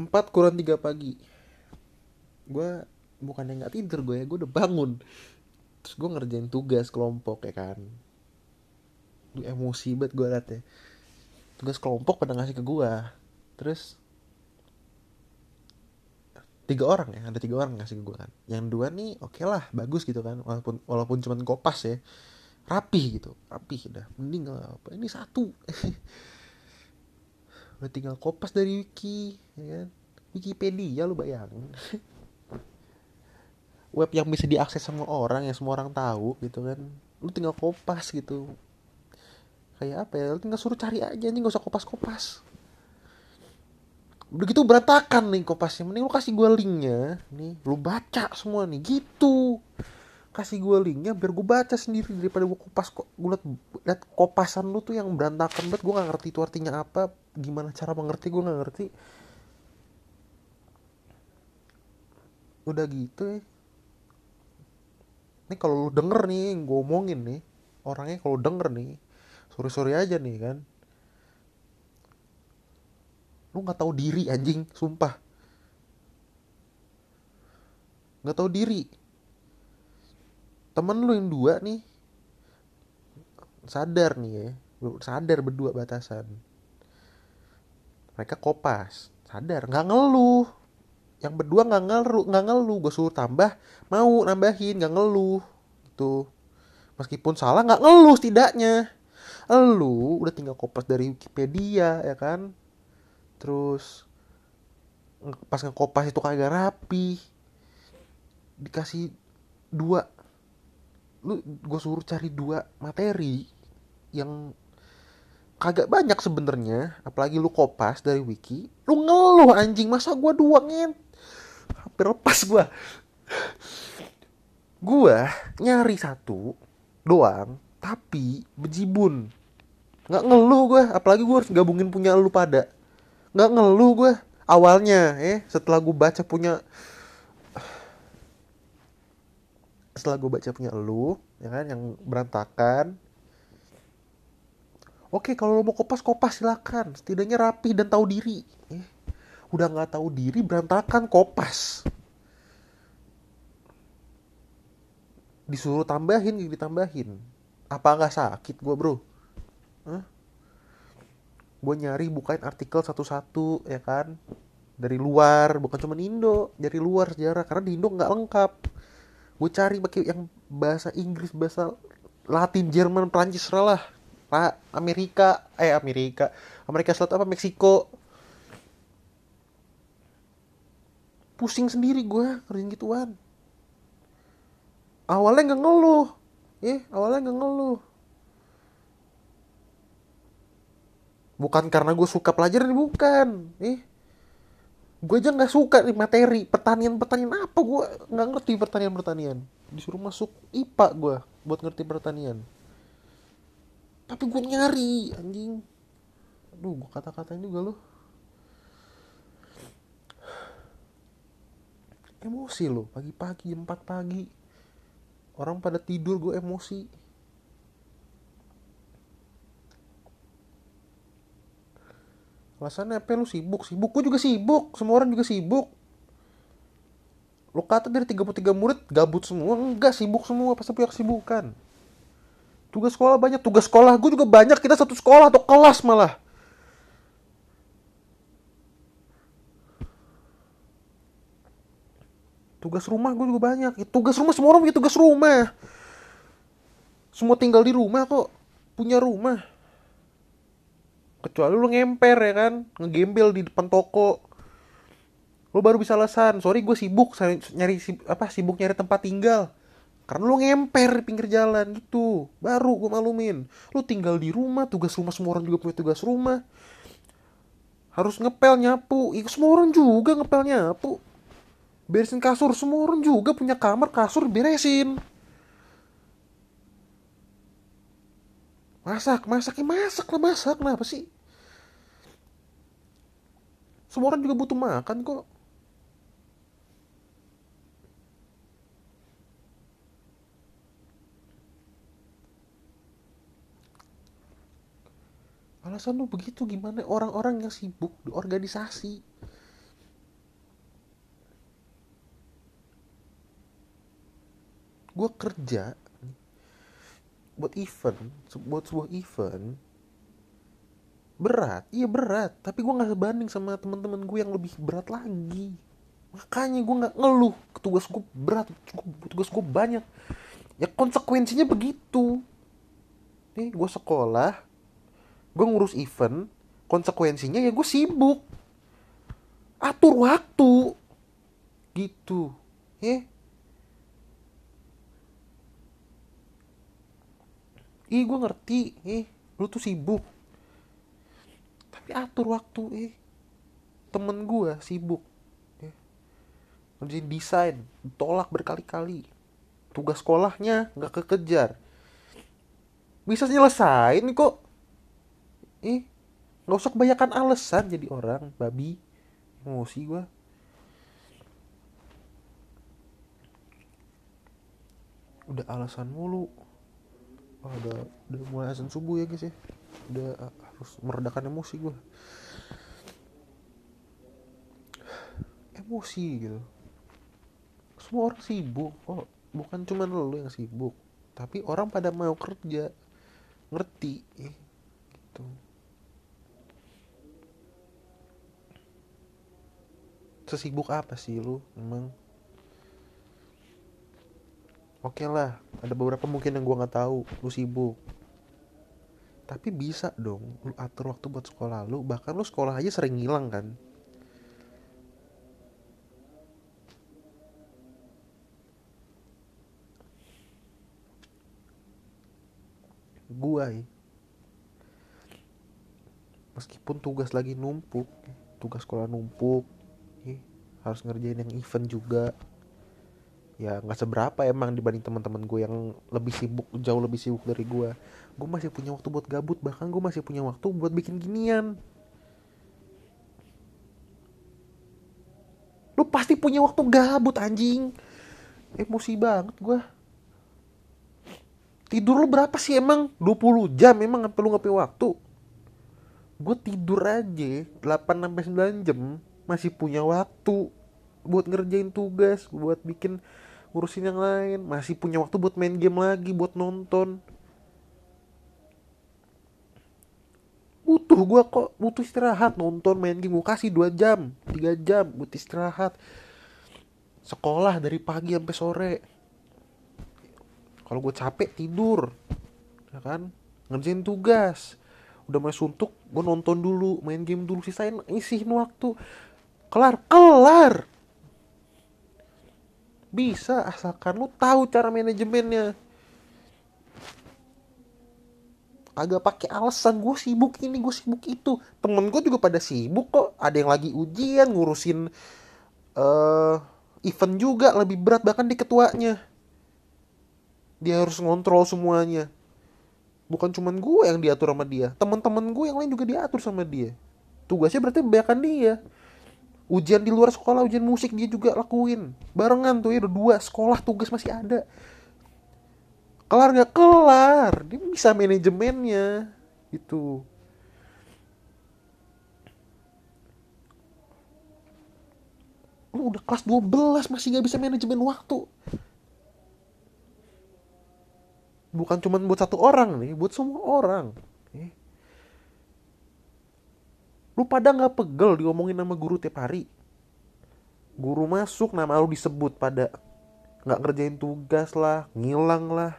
empat kurang tiga pagi. Gue bukannya nggak tidur gue ya gue udah bangun. Terus gue ngerjain tugas kelompok ya kan. Duh, emosi banget gue liat ya tugas kelompok pada ngasih ke gue terus tiga orang ya ada tiga orang ngasih ke gue kan. Yang dua nih oke okay lah bagus gitu kan. Walaupun walaupun cuma kopas ya. Rapi gitu rapi udah mending lah apa ini satu. Udah tinggal kopas dari wiki ya kan Wikipedia lu bayangin. Web yang bisa diakses semua orang yang semua orang tahu gitu kan. Lu tinggal kopas gitu. Kayak apa ya? Lu tinggal suruh cari aja nih gak usah kopas-kopas. Udah gitu berantakan nih kopasnya. Mending lu kasih gue linknya. Nih lu baca semua nih. Gitu. Kasih gue linknya biar gue baca sendiri daripada gue kopas kok. Gue liat, liat kopasan lu tuh yang berantakan banget. Gue gak ngerti itu artinya apa. Gimana cara mengerti gue gak ngerti udah gitu ya ini kalau lu denger nih gue omongin nih orangnya kalau denger nih sore sore aja nih kan. Lu nggak tahu diri anjing sumpah. Nggak tahu diri. Temen lu yang dua nih sadar nih ya sadar berdua batasan. Mereka kopas sadar nggak ngeluh yang berdua nggak ngeluh nggak ngeluh. Gue suruh tambah mau nambahin nggak ngeluh gitu. Meskipun salah nggak ngeluh setidaknya. Lu udah tinggal kopas dari Wikipedia ya kan? Terus pas ngekopas itu kagak rapi. Dikasih dua. Lu gue suruh cari dua materi yang kagak banyak sebenarnya. Apalagi lu kopas dari wiki lu ngeluh anjing. Masa gue dua ngent hampir lepas gue gue nyari satu doang tapi bejibun. Nggak ngeluh gue apalagi gue harus gabungin punya lu pada. Nggak ngeluh gue awalnya eh setelah gue baca punya setelah gue baca punya lu ya kan yang berantakan. Oke kalau lo mau kopas kopas silakan. Setidaknya rapi dan tahu diri. Eh udah nggak tahu diri berantakan kopas disuruh tambahin gitu ditambahin. Apa nggak sakit gue bro? Hah? gue nyari bukain artikel satu-satu ya kan? Dari luar bukan cuma Indo dari luar sejarah karena di Indo nggak lengkap. Gue cari pakai yang bahasa Inggris bahasa Latin Jerman Prancis lah. Amerika eh Amerika. Amerika Selatan apa Meksiko. Pusing sendiri gue kerjain gituan awalnya nggak ngeluh. Eh awalnya nggak ngeluh. Bukan karena gue suka pelajaran bukan. Eh gue aja nggak suka nih materi. Pertanian pertanian apa gue nggak ngerti pertanian pertanian disuruh masuk IPA gue buat ngerti pertanian. Tapi gue nyari anjing. Aduh gue kata-katain juga loh emosi loh pagi-pagi jam 4 pagi orang pada tidur gue emosi. Alasannya apa? Lu sibuk? Sibuk. Gue juga sibuk. Semua orang juga sibuk. Lu kata dari 33 murid gabut semua. Enggak sibuk semua. Pasti punya kesibukan. Tugas sekolah banyak. Tugas sekolah gue juga banyak. Kita satu sekolah atau kelas malah tugas rumah gue juga banyak. Tugas rumah semua orang punya tugas rumah. Semua tinggal di rumah kok. Punya rumah. Kecuali lu ngemper ya kan? Ngegembel di depan toko. Lu baru bisa alasan. Sorry gue sibuk nyari apa sibuk nyari tempat tinggal. Karena lu ngemper di pinggir jalan gitu. Baru gue malumin lu tinggal di rumah tugas rumah semua orang juga punya tugas rumah. Harus ngepel nyapu. Ya, semua orang juga ngepel nyapu beresin kasur. Semua orang juga punya kamar kasur beresin masak masak ya masak lah masak. Kenapa sih? Semua orang juga butuh makan kok. Alasan lu begitu gimana? Orang-orang yang sibuk di organisasi gue kerja buat event buat sebuah event berat. Iya berat. Tapi gue nggak sebanding sama teman-teman gue yang lebih berat lagi. Makanya gue nggak ngeluh. Tugas gue berat tugas gue banyak. Ya konsekuensinya begitu. Nih gue sekolah gue ngurus event konsekuensinya ya gue sibuk. Atur waktu. Gitu. Eh ih gue ngerti. Eh lu tuh sibuk. Tapi atur waktu eh temen gue sibuk. Eh. ngerjain desain tolak berkali-kali. Tugas sekolahnya nggak kekejar. Bisa nyelesain kok. Eh nggak usah kebanyakan alasan jadi orang babi. Emosi gue udah alasan mulu oh, udah udah mulai azan subuh ya guys ya. Udah uh, harus meredakan emosi gue emosi gitu. Semua orang sibuk kok. Bukan cuma lo yang sibuk tapi orang pada mau kerja. Ngerti eh, gitu. Sesibuk apa sih lu? Emang. Oke okay lah ada beberapa mungkin yang gue nggak tahu lu sibuk. Tapi bisa dong lu atur waktu buat sekolah lu bahkan lu sekolah aja sering ngilang kan. Gua ya meskipun tugas lagi numpuk tugas sekolah numpuk harus ngerjain yang event juga ya nggak seberapa emang dibanding teman-teman gue yang lebih sibuk jauh lebih sibuk dari gue. Gue masih punya waktu buat gabut bahkan gue masih punya waktu buat bikin ginian. Lu pasti punya waktu gabut anjing. Emosi banget gue. Tidur lu berapa sih emang? 20 jam emang apa lu ngapain waktu. Gue tidur aja 8 sampai 9 jam masih punya waktu buat ngerjain tugas buat bikin ngurusin yang lain. Masih punya waktu buat main game lagi buat nonton. Butuh gue kok butuh istirahat. Nonton main game gue kasih 2 jam 3 jam buat istirahat. Sekolah dari pagi sampai sore. Kalau gue capek tidur. Ya kan? Ngerjain tugas. Udah mulai suntuk gue nonton dulu main game dulu. Sisain isiin waktu. Kelar kelar bisa asalkan lu tahu cara manajemennya. Agak pakai alasan gue sibuk ini gue sibuk itu. Temen gue juga pada sibuk kok. Ada yang lagi ujian ngurusin uh, event juga lebih berat bahkan di ketuanya. Dia harus ngontrol semuanya. Bukan cuman gue yang diatur sama dia. Teman-teman gue yang lain juga diatur sama dia. Tugasnya berarti bahkan dia ujian di luar sekolah ujian musik dia juga lakuin. Barengan tuh ya dua sekolah tugas masih ada. Kelar nggak? Kelar. Dia bisa manajemennya. Itu lu udah kelas 12 masih nggak bisa manajemen waktu. Bukan cuma buat satu orang nih buat semua orang eh lu pada nggak pegel diomongin nama guru tiap hari. Guru masuk nama lu disebut pada. Nggak ngerjain tugas lah ngilang lah.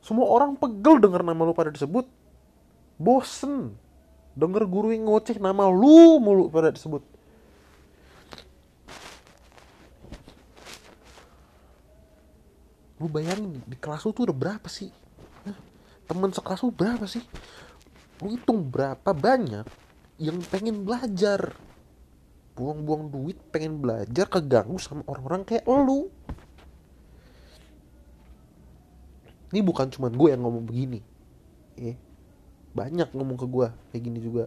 Semua orang pegel denger nama lu pada disebut. Bosen. Denger guru yang ngoceh nama lu mulu pada disebut. Lu bayangin di kelas lu tuh udah berapa sih? Temen sekelas lu berapa sih lu hitung berapa banyak yang pengen belajar? Buang-buang duit pengen belajar keganggu sama orang-orang kayak lu. Ini bukan cuma gue yang ngomong begini. Eh banyak ngomong ke gue kayak gini juga.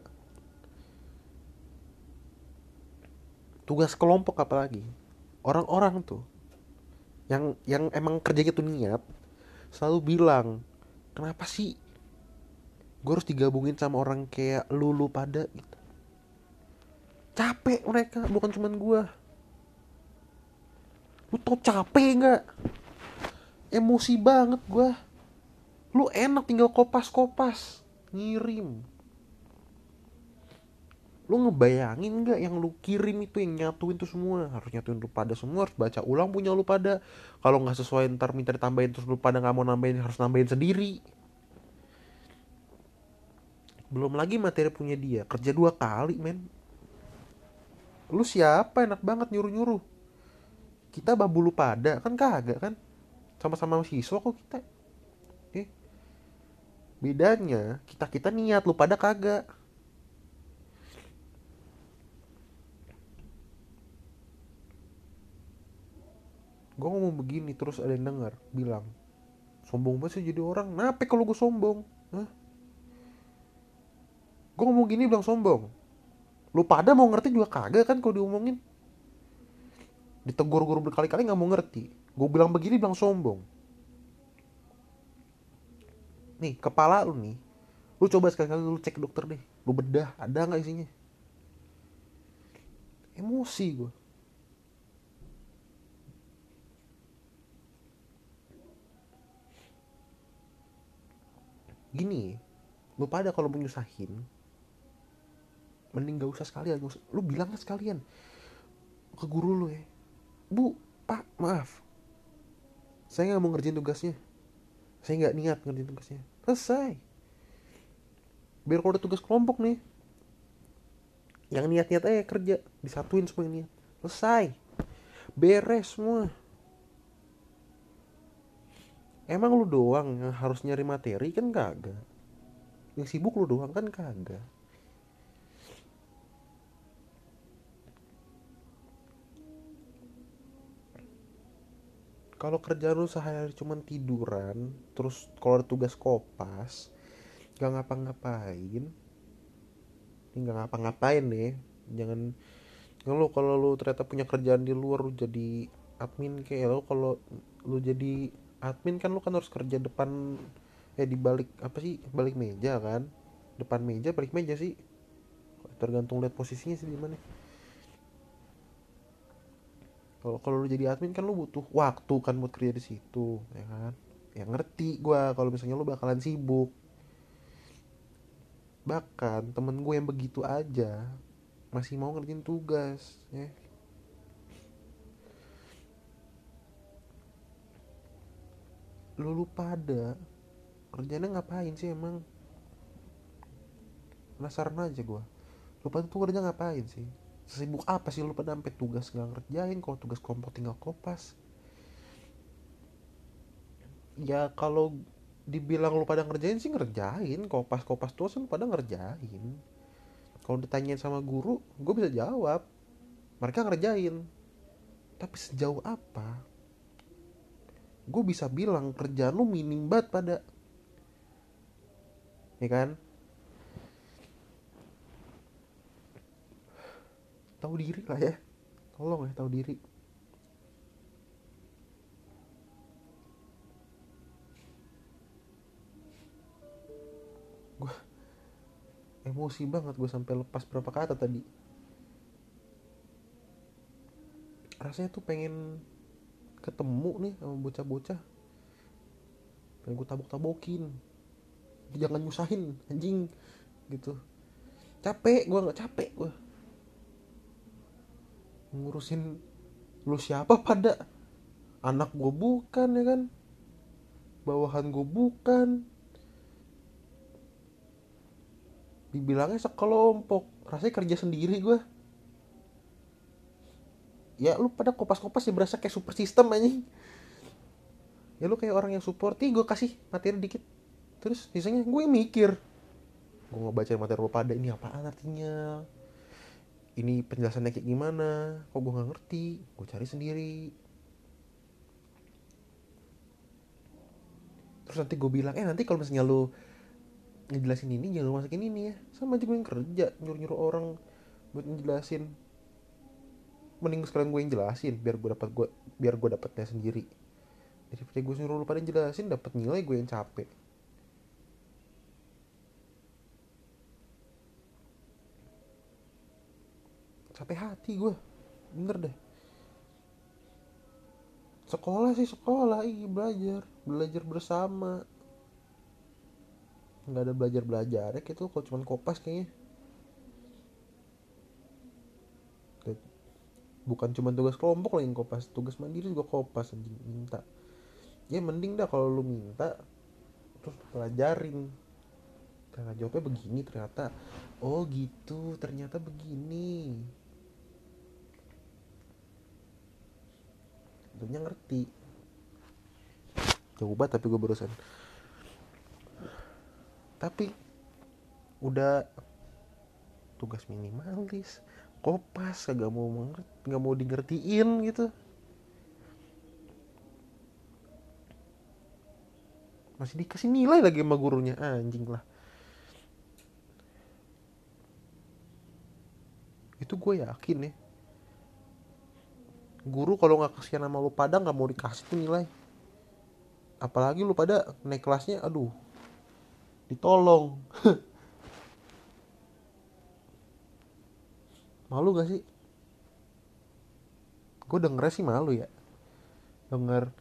Tugas kelompok apalagi. Orang-orang tuh yang yang emang kerja gitu niat selalu bilang kenapa sih gue harus digabungin sama orang kayak lulu pada gitu. Capek mereka bukan cuman gue lu tau capek nggak? Emosi banget gue lu enak tinggal kopas-kopas ngirim. Lu ngebayangin nggak yang lu kirim itu yang nyatuin tuh semua? Harus nyatuin lu pada semua harus baca ulang punya lu pada. Kalau nggak sesuai ntar minta ditambahin terus lu pada nggak mau nambahin harus nambahin sendiri belum lagi materi punya dia. Kerja dua kali men. Lu siapa? Enak banget nyuruh nyuruh kita babu lu pada. Kan kagak kan? Sama-sama siswa kok kita. Eh. Bedanya kita kita niat lu pada kagak. Gue ngomong begini terus ada yang denger bilang sombong banget sih jadi orang. Nape kalau gue sombong? Hah? Gue ngomong gini? Bilang sombong. Lu pada mau ngerti juga kagak kan kalau diomongin. Ditegur guru berkali-kali nggak mau ngerti. Gue bilang begini bilang sombong. Nih kepala lu nih lu coba sekali-kali lu cek dokter deh. Lu bedah ada nggak isinya? Emosi gue gini lu pada kalau mau nyusahin mending gak usah sekalian lu bilangnya sekalian. Ke guru lu ya. Bu pak maaf. Saya nggak mau ngerjain tugasnya. Saya nggak niat ngerjain tugasnya. Selesai. Biar kalau ada tugas kelompok nih. Yang niat-niat aja kerja. Disatuin semua niat. Selesai. Beres semua. Emang lu doang yang harus nyari materi? Kan kagak. Yang sibuk lu doang? Kan kagak kalau kerjaan lu sehari cuman tiduran terus kalau tugas kopas gak ngapa-ngapain ini gak ngapa-ngapain nih. Jangan jangan lu kalau lu ternyata punya kerjaan di luar lu jadi admin kayak lo kalau lu jadi admin kan lu kan harus kerja depan eh di balik apa sih balik meja kan? Depan meja balik meja sih. Tergantung lihat posisinya sih di mana kalau kalau lu jadi admin kan lu butuh waktu kan buat kerja di situ ya kan? Ya ngerti gue kalau misalnya lu bakalan sibuk. Bahkan temen gue yang begitu aja masih mau ngerjain tugas ya. Lu lu pada kerjanya ngapain sih emang? Penasaran aja gue lu pada tuh kerja ngapain sih sesibuk apa sih lu pada sampai tugas nggak ngerjain kalau tugas kelompok tinggal kopas. Ya kalau dibilang lu pada ngerjain sih ngerjain kopas kopas tuh lu pada ngerjain. Kalau ditanyain sama guru gue bisa jawab mereka ngerjain. Tapi sejauh apa? Gue bisa bilang kerjaan lu minim banget pada ya kan tahu diri lah ya. Tolong ya tahu diri. Gue emosi banget gue sampai lepas berapa kata tadi. Rasanya tuh pengen ketemu nih sama bocah-bocah. Pengen gue tabok-tabokin. Jangan nyusahin anjing. Gitu. Capek gue nggak capek gue ngurusin lu siapa pada? Anak gue bukan ya kan? Bawahan gue bukan. Dibilangnya sekelompok. Rasanya kerja sendiri gue ya lu pada kopas-kopas ya berasa kayak super system aja ya lu kayak orang yang support. Gue kasih materi dikit. Terus sisanya gue mikir. Gue ngebaca materi lu pada ini apaan artinya ini penjelasannya kayak gimana? Kok gue nggak ngerti? Gue cari sendiri. Terus nanti gue bilang eh nanti kalau misalnya lu ngejelasin ini jangan lu masukin ini ya. Sama aja gue yang kerja nyuruh nyuruh orang buat ngejelasin. Mending sekalian gue yang jelasin biar gue dapat gue biar gue dapatnya sendiri. Daripada gue suruh lu pada jelasin dapat nilai gue yang capek hati gue bener deh. Sekolah sih sekolah. Iya belajar. Belajar bersama. Nggak ada belajar belajar ya gitu kalau cuma kopas kayaknya. Bukan cuma tugas kelompok lah yang kopas. Tugas mandiri juga kopas anjing. Minta. Ya mending dah kalau lu minta terus pelajarin. Ternyata jawabnya begini ternyata. Oh gitu. Ternyata begini tentunya ngerti. Coba tapi gue barusan. Tapi udah tugas minimalis kopas kagak mau nggak mau di ngertiin gitu. Masih dikasih nilai lagi sama gurunya. Anjing lah. Itu gue yakin ya guru kalau nggak kasihan sama lu pada nggak mau dikasih tuh nilai. Apalagi lu pada naik kelasnya aduh ditolong. Malu gak sih? Gue denger sih malu ya. Denger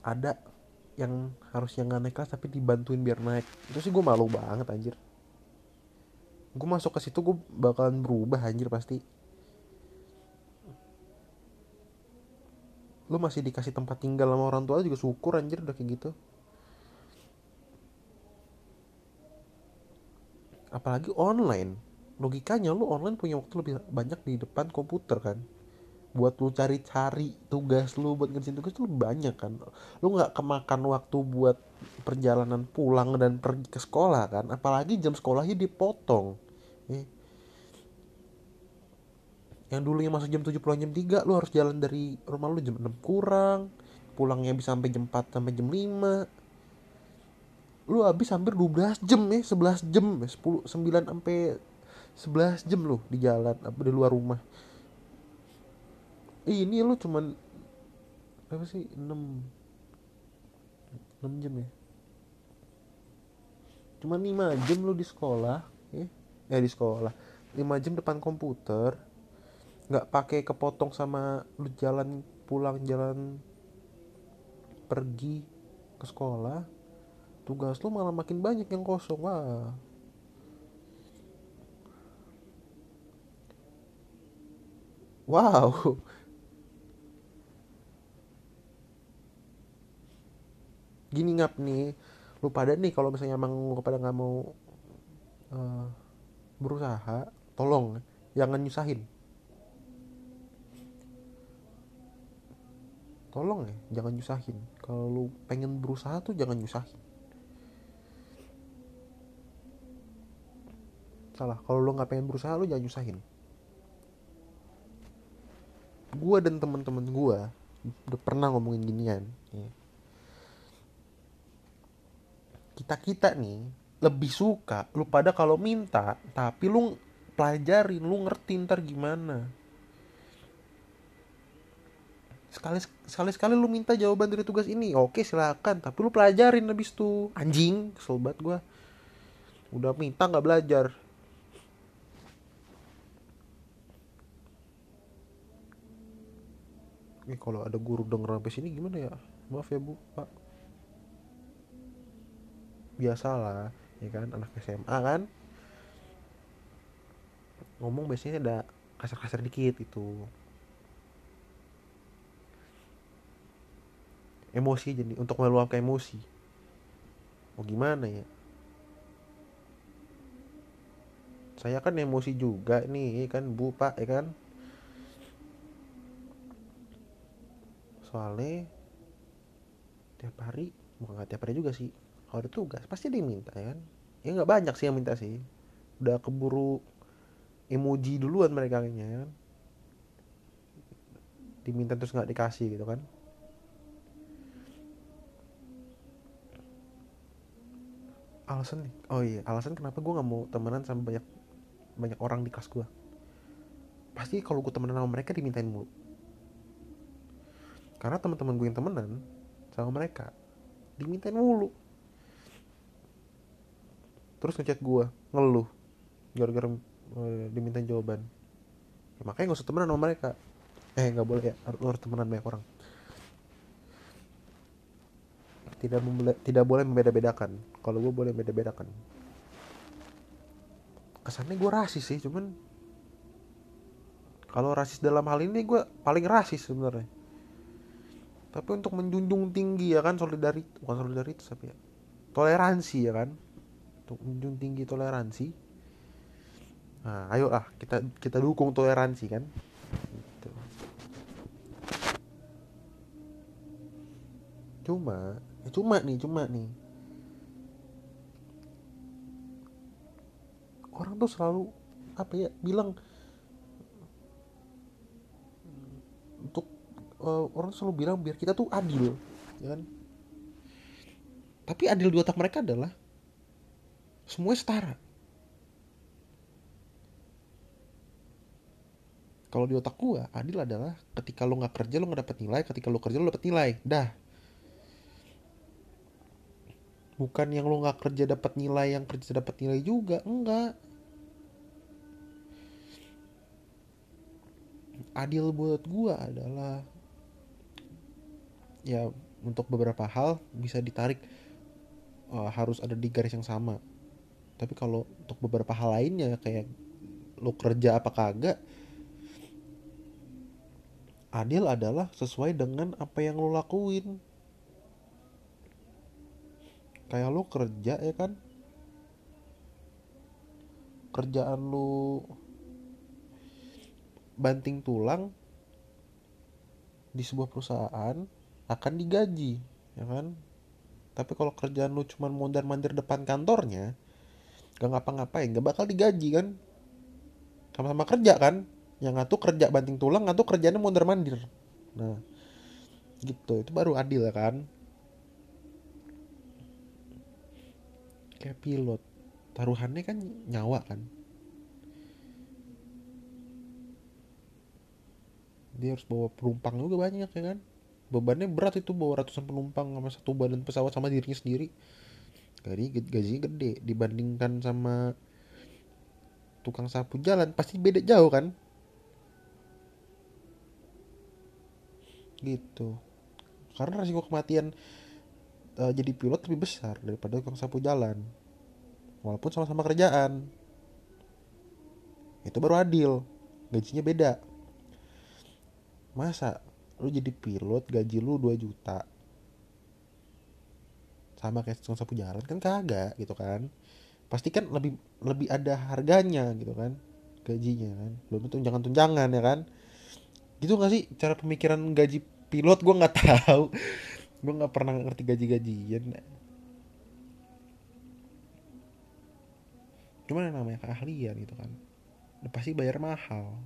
ada yang harusnya nggak naik kelas tapi dibantuin biar naik. Itu sih gue malu banget anjir. Gue masuk ke situ gue bakalan berubah anjir pasti lu masih dikasih tempat tinggal sama orang tua juga syukur anjir udah kayak gitu. Apalagi online. Logikanya lu online punya waktu lebih banyak di depan komputer kan. Buat lu cari-cari tugas lu buat ngerjain tugas lebih banyak kan. Lu nggak kemakan waktu buat perjalanan pulang dan pergi ke sekolah kan. Apalagi jam sekolahnya dipotong eh. Yang dulu yang masuk jam 7 pulang jam 3 lu harus jalan dari rumah lu jam 6 kurang. Pulangnya bisa sampai jam 4 sampai jam 5 lu habis hampir 12 jam ya 11 jam 10 9 sampai 11 jam lu di jalan apa di luar rumah. Ini lu cuman apa sih? 6 6 jam ya? Cuman 5 jam lu di sekolah ya? Eh di sekolah. 5 jam depan komputer nggak pakai kepotong sama lu jalan pulang jalan pergi ke sekolah tugas lu malah makin banyak yang kosong. Wah. Wow. Gini ngap nih. Lu pada nih kalau misalnya emang lu pada nggak mau uh, berusaha tolong jangan nyusahin tolong ya jangan nyusahin. Kalau lu pengen berusaha tuh jangan nyusahin. Salah kalau lu nggak pengen berusaha lu jangan nyusahin. Gue dan teman-teman gue udah pernah ngomongin ginian ya. kita kita nih lebih suka lu pada kalau minta tapi lu pelajarin lu ngerti ntar gimana sekali sekali sekali lu minta jawaban dari tugas ini. Oke silakan. Tapi lu pelajarin habis tuh anjing banget gue udah minta nggak belajar. Ini kalau ada guru denger sampai sini gimana ya? Maaf ya bu pak. Biasalah ya kan? Anak SMA kan? Ngomong biasanya ada kasar-kasar dikit itu emosi jadi untuk meluapkan emosi. Mau gimana ya? Saya kan emosi juga nih kan bu pak ya kan? Soalnya tiap hari bukan nggak tiap hari juga sih kalau ada tugas pasti dia minta ya kan? Ya nggak banyak sih yang minta sih. Udah keburu emoji duluan mereka kayaknya ya kan? Diminta terus nggak dikasih gitu kan alasan nih. Oh iya alasan kenapa gue nggak mau temenan sama banyak banyak orang di kelas gue pasti kalau gue temenan sama mereka dimintain mulu. Karena teman-teman gue yang temenan sama mereka dimintain mulu. Terus ngechat gue ngeluh gara-gara uh, dimintain jawaban. Ya, makanya gak usah temenan sama mereka. Eh nggak boleh ya lu harus temenan banyak orang tidak tidak boleh membeda-bedakan. Kalau gue boleh beda-bedakan. Kesannya gue rasis sih cuman kalau rasis dalam hal ini gue paling rasis sebenarnya. Tapi untuk menjunjung tinggi ya kan solidaritas bukan solidaritas tapi ya toleransi ya kan. Untuk menjunjung tinggi toleransi. Nah ayo lah kita kita dukung toleransi kan. Gitu. cuma ya cuma nih cuma nih. Orang tuh selalu apa ya bilang untuk eh, orang selalu bilang biar kita tuh adil ya kan? Tapi adil di otak mereka adalah semuanya setara. Kalau di otak gua adil adalah ketika lo nggak kerja lo nggak dapet nilai ketika lo kerja lo dapet nilai. Dah bukan yang lo nggak kerja dapat nilai yang kerja dapat nilai juga enggak. Adil buat gua adalah ya untuk beberapa hal bisa ditarik eh, harus ada di garis yang sama. Tapi kalau untuk beberapa hal lainnya kayak lo kerja apa kagak adil adalah sesuai dengan apa yang lo lakuin kayak lo kerja ya kan? Kerjaan lo banting tulang di sebuah perusahaan akan digaji ya kan? Tapi kalau kerjaan lu cuman mondar mandir depan kantornya gak ngapa-ngapain gak bakal digaji kan? Sama-sama kerja kan? Yang ngatu kerja banting tulang ngatu kerjanya mondar mandir nah gitu. Itu baru adil ya kan kayak pilot. Taruhannya kan nyawa kan. Dia harus bawa penumpang juga banyak ya kan? Bebannya berat itu bawa ratusan penumpang sama satu badan pesawat sama dirinya sendiri. Gaji gajinya gede dibandingkan sama tukang sapu jalan. Pasti beda jauh kan? Gitu. Karena resiko kematian eh, jadi pilot lebih besar daripada tukang sapu jalan. Walaupun sama-sama kerjaan. Itu baru adil. Gajinya beda. Masa lu jadi pilot gaji lu 2 juta? Sama kayak tukang sapu jalan kan kagak gitu kan? Pasti kan lebih lebih ada harganya gitu kan? Gajinya kan? Belum tunjangan tunjangan ya kan? Gitu gak sih cara pemikiran gaji pilot? Gue nggak tahu gue nggak pernah ngerti gaji gajian cuman namanya keahlian gitu kan. Udah pasti bayar mahal.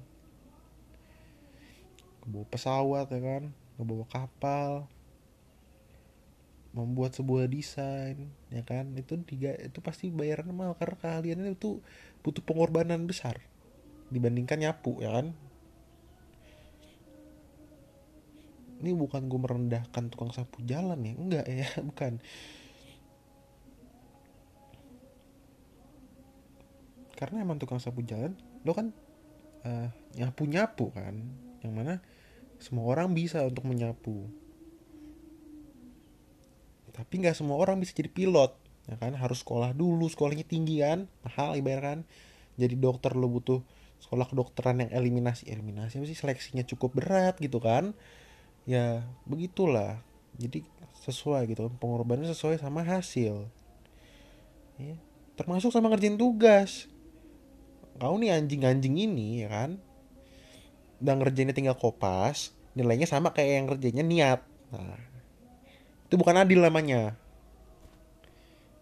Bawa pesawat ya kan. Ngebawa kapal. Membuat sebuah desain ya kan. Itu tiga itu pasti bayarannya mahal. Karena keahliannya itu butuh pengorbanan besar. Dibandingkan nyapu ya kan ini bukan gue merendahkan tukang sapu jalan ya? Enggak ya bukan. Karena emang tukang sapu jalan lo kan eh, nyapu nyapu kan? Yang mana semua orang bisa untuk menyapu. Tapi nggak semua orang bisa jadi pilot ya kan? Harus sekolah dulu sekolahnya tinggi kan? Mahal ibarat kan? Jadi dokter lo butuh sekolah kedokteran yang eliminasi. Eliminasi apa sih? Seleksinya cukup berat gitu kan ya begitulah. Jadi sesuai gitu pengorbanannya sesuai sama hasil. Ya. termasuk sama ngerjain tugas. Kau nih anjing-anjing ini ya kan? Udah ngerjainnya tinggal kopas nilainya sama kayak yang ngerjainnya niat. Nah itu bukan adil namanya.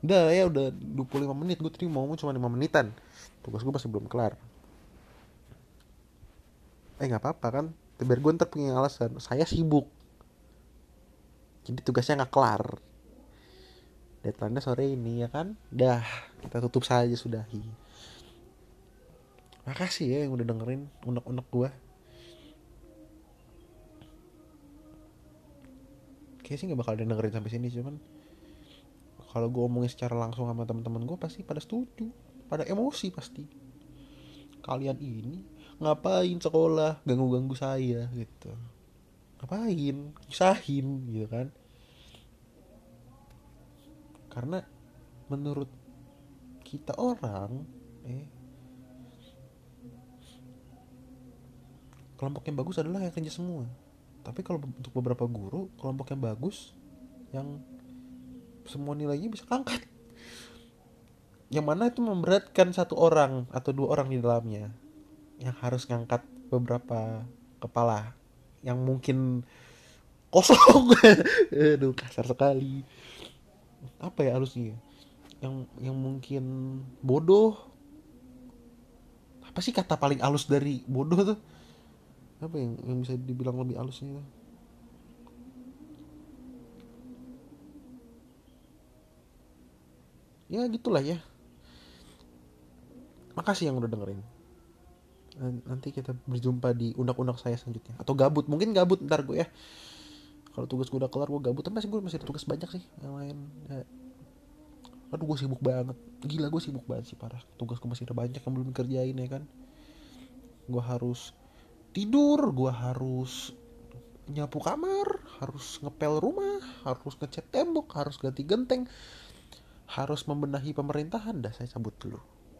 Udah ya udah 25 menit gue tadi mau cuma 5 menitan. Tugas gue masih belum kelar. Eh nggak apa-apa kan biar gue ntar punya alasan saya sibuk. Jadi tugasnya nggak kelar. Deadline sore ini ya kan? Dah kita tutup saja sudahi. Makasih ya yang udah dengerin unek-unek gue kayaknya sih nggak bakal dengerin sampai sini cuman kalau gue omongin secara langsung sama teman-teman gue pasti pada setuju pada emosi pasti. Kalian ini ngapain sekolah? Ganggu-ganggu saya gitu. Ngapain? Usahin gitu kan. Karena menurut kita orang eh kelompok yang bagus adalah yang kerja semua. Tapi kalau untuk beberapa guru kelompok yang bagus yang semua nilainya bisa angkat yang mana itu memberatkan satu orang atau dua orang di dalamnya yang harus ngangkat beberapa kepala yang mungkin kosong. Aduh kasar sekali. Apa ya halusnya yang yang mungkin bodoh. Apa sih kata paling halus dari bodoh tuh? Apa yang yang bisa dibilang lebih halusnya ya gitulah ya. Makasih yang udah dengerin nanti kita berjumpa di undang-undang saya selanjutnya. Atau gabut. Mungkin gabut ntar gue ya. Kalau tugas gue udah kelar gue gabut. Tapi gue masih ada tugas banyak sih yang lain ya. aduh gue sibuk banget. Gila gue sibuk banget sih parah. Tugas gue masih ada banyak yang belum dikerjain ya kan? Gue harus tidur gue harus nyapu kamar harus ngepel rumah harus ngecat tembok harus ganti genteng harus membenahi pemerintahan. Dah saya cabut dulu